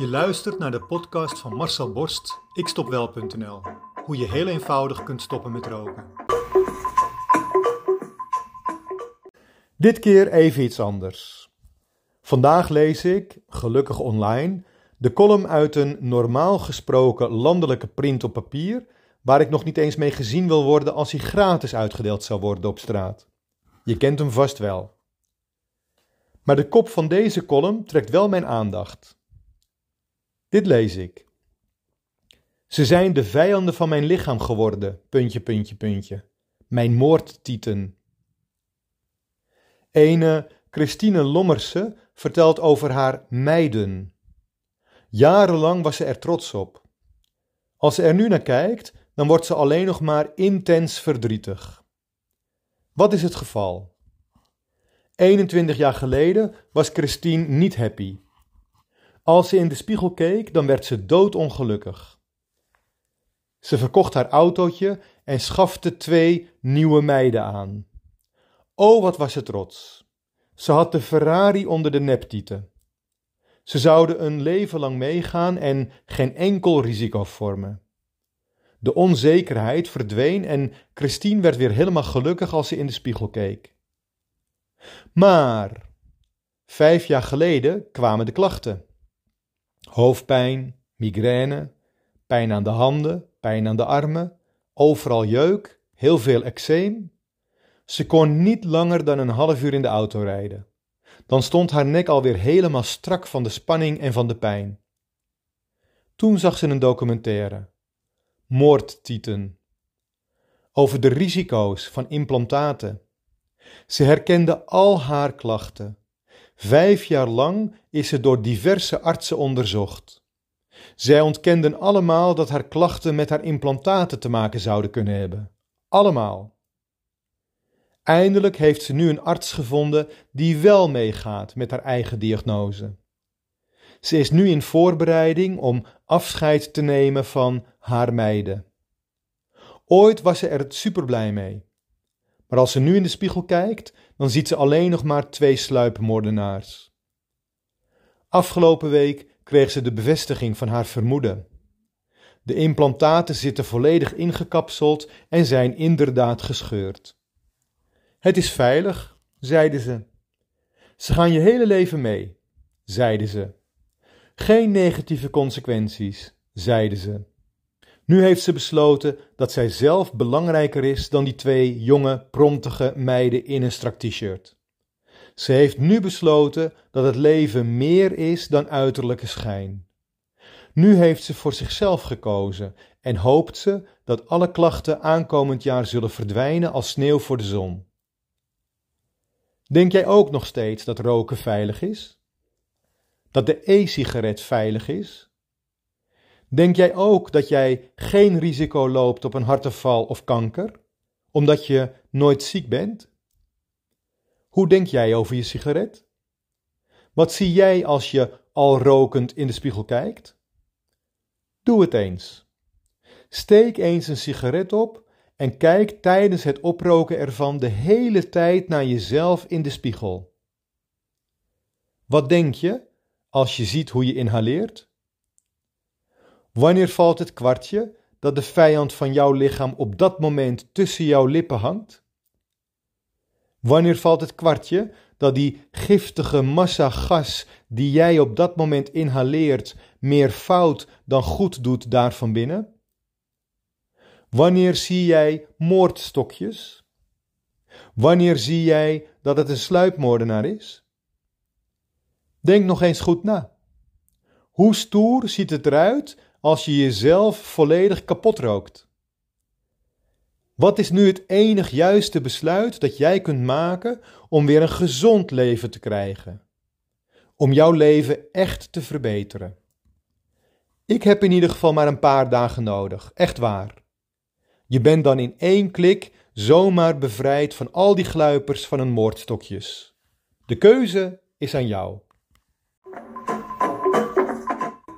Je luistert naar de podcast van Marcel Borst, ikstopwel.nl. Hoe je heel eenvoudig kunt stoppen met roken. Dit keer even iets anders. Vandaag lees ik, gelukkig online, de column uit een normaal gesproken landelijke print op papier, waar ik nog niet eens mee gezien wil worden als hij gratis uitgedeeld zou worden op straat. Je kent hem vast wel. Maar de kop van deze column trekt wel mijn aandacht. Dit lees ik. Ze zijn de vijanden van mijn lichaam geworden, puntje, puntje, puntje. Mijn moordtieten. Ene Christine Lommerse vertelt over haar meiden. Jarenlang was ze er trots op. Als ze er nu naar kijkt, dan wordt ze alleen nog maar intens verdrietig. Wat is het geval? 21 jaar geleden was Christine niet happy. Als ze in de spiegel keek, dan werd ze doodongelukkig. Ze verkocht haar autootje en schafte twee nieuwe meiden aan. Oh, wat was ze trots. Ze had de Ferrari onder de neptieten. Ze zouden een leven lang meegaan en geen enkel risico vormen. De onzekerheid verdween en Christine werd weer helemaal gelukkig als ze in de spiegel keek. Maar vijf jaar geleden kwamen de klachten. Hoofdpijn, migraine, pijn aan de handen, pijn aan de armen, overal jeuk, heel veel eczeem. Ze kon niet langer dan een half uur in de auto rijden. Dan stond haar nek alweer helemaal strak van de spanning en van de pijn. Toen zag ze een documentaire, Moordtieten, over de risico's van implantaten. Ze herkende al haar klachten. Vijf jaar lang is ze door diverse artsen onderzocht. Zij ontkenden allemaal dat haar klachten met haar implantaten te maken zouden kunnen hebben. Allemaal. Eindelijk heeft ze nu een arts gevonden die wel meegaat met haar eigen diagnose. Ze is nu in voorbereiding om afscheid te nemen van haar meiden. Ooit was ze er super blij mee. Maar als ze nu in de spiegel kijkt, dan ziet ze alleen nog maar twee sluipmoordenaars. Afgelopen week kreeg ze de bevestiging van haar vermoeden. De implantaten zitten volledig ingekapseld en zijn inderdaad gescheurd. Het is veilig, zeiden ze. Ze gaan je hele leven mee, zeiden ze. Geen negatieve consequenties, zeiden ze. Nu heeft ze besloten dat zij zelf belangrijker is dan die twee jonge, promptige meiden in een strak t-shirt. Ze heeft nu besloten dat het leven meer is dan uiterlijke schijn. Nu heeft ze voor zichzelf gekozen en hoopt ze dat alle klachten aankomend jaar zullen verdwijnen als sneeuw voor de zon. Denk jij ook nog steeds dat roken veilig is? Dat de e-sigaret veilig is? Denk jij ook dat jij geen risico loopt op een hartaanval of kanker, omdat je nooit ziek bent? Hoe denk jij over je sigaret? Wat zie jij als je al rokend in de spiegel kijkt? Doe het eens. Steek eens een sigaret op en kijk tijdens het oproken ervan de hele tijd naar jezelf in de spiegel. Wat denk je als je ziet hoe je inhaleert? Wanneer valt het kwartje dat de vijand van jouw lichaam op dat moment tussen jouw lippen hangt? Wanneer valt het kwartje dat die giftige massa gas die jij op dat moment inhaleert meer fout dan goed doet daar van binnen? Wanneer zie jij moordstokjes? Wanneer zie jij dat het een sluipmoordenaar is? Denk nog eens goed na. Hoe stoer ziet het eruit als je jezelf volledig kapot rookt? Wat is nu het enig juiste besluit dat jij kunt maken om weer een gezond leven te krijgen? Om jouw leven echt te verbeteren? Ik heb in ieder geval maar een paar dagen nodig, echt waar. Je bent dan in één klik zomaar bevrijd van al die gluipers van een moordstokjes. De keuze is aan jou.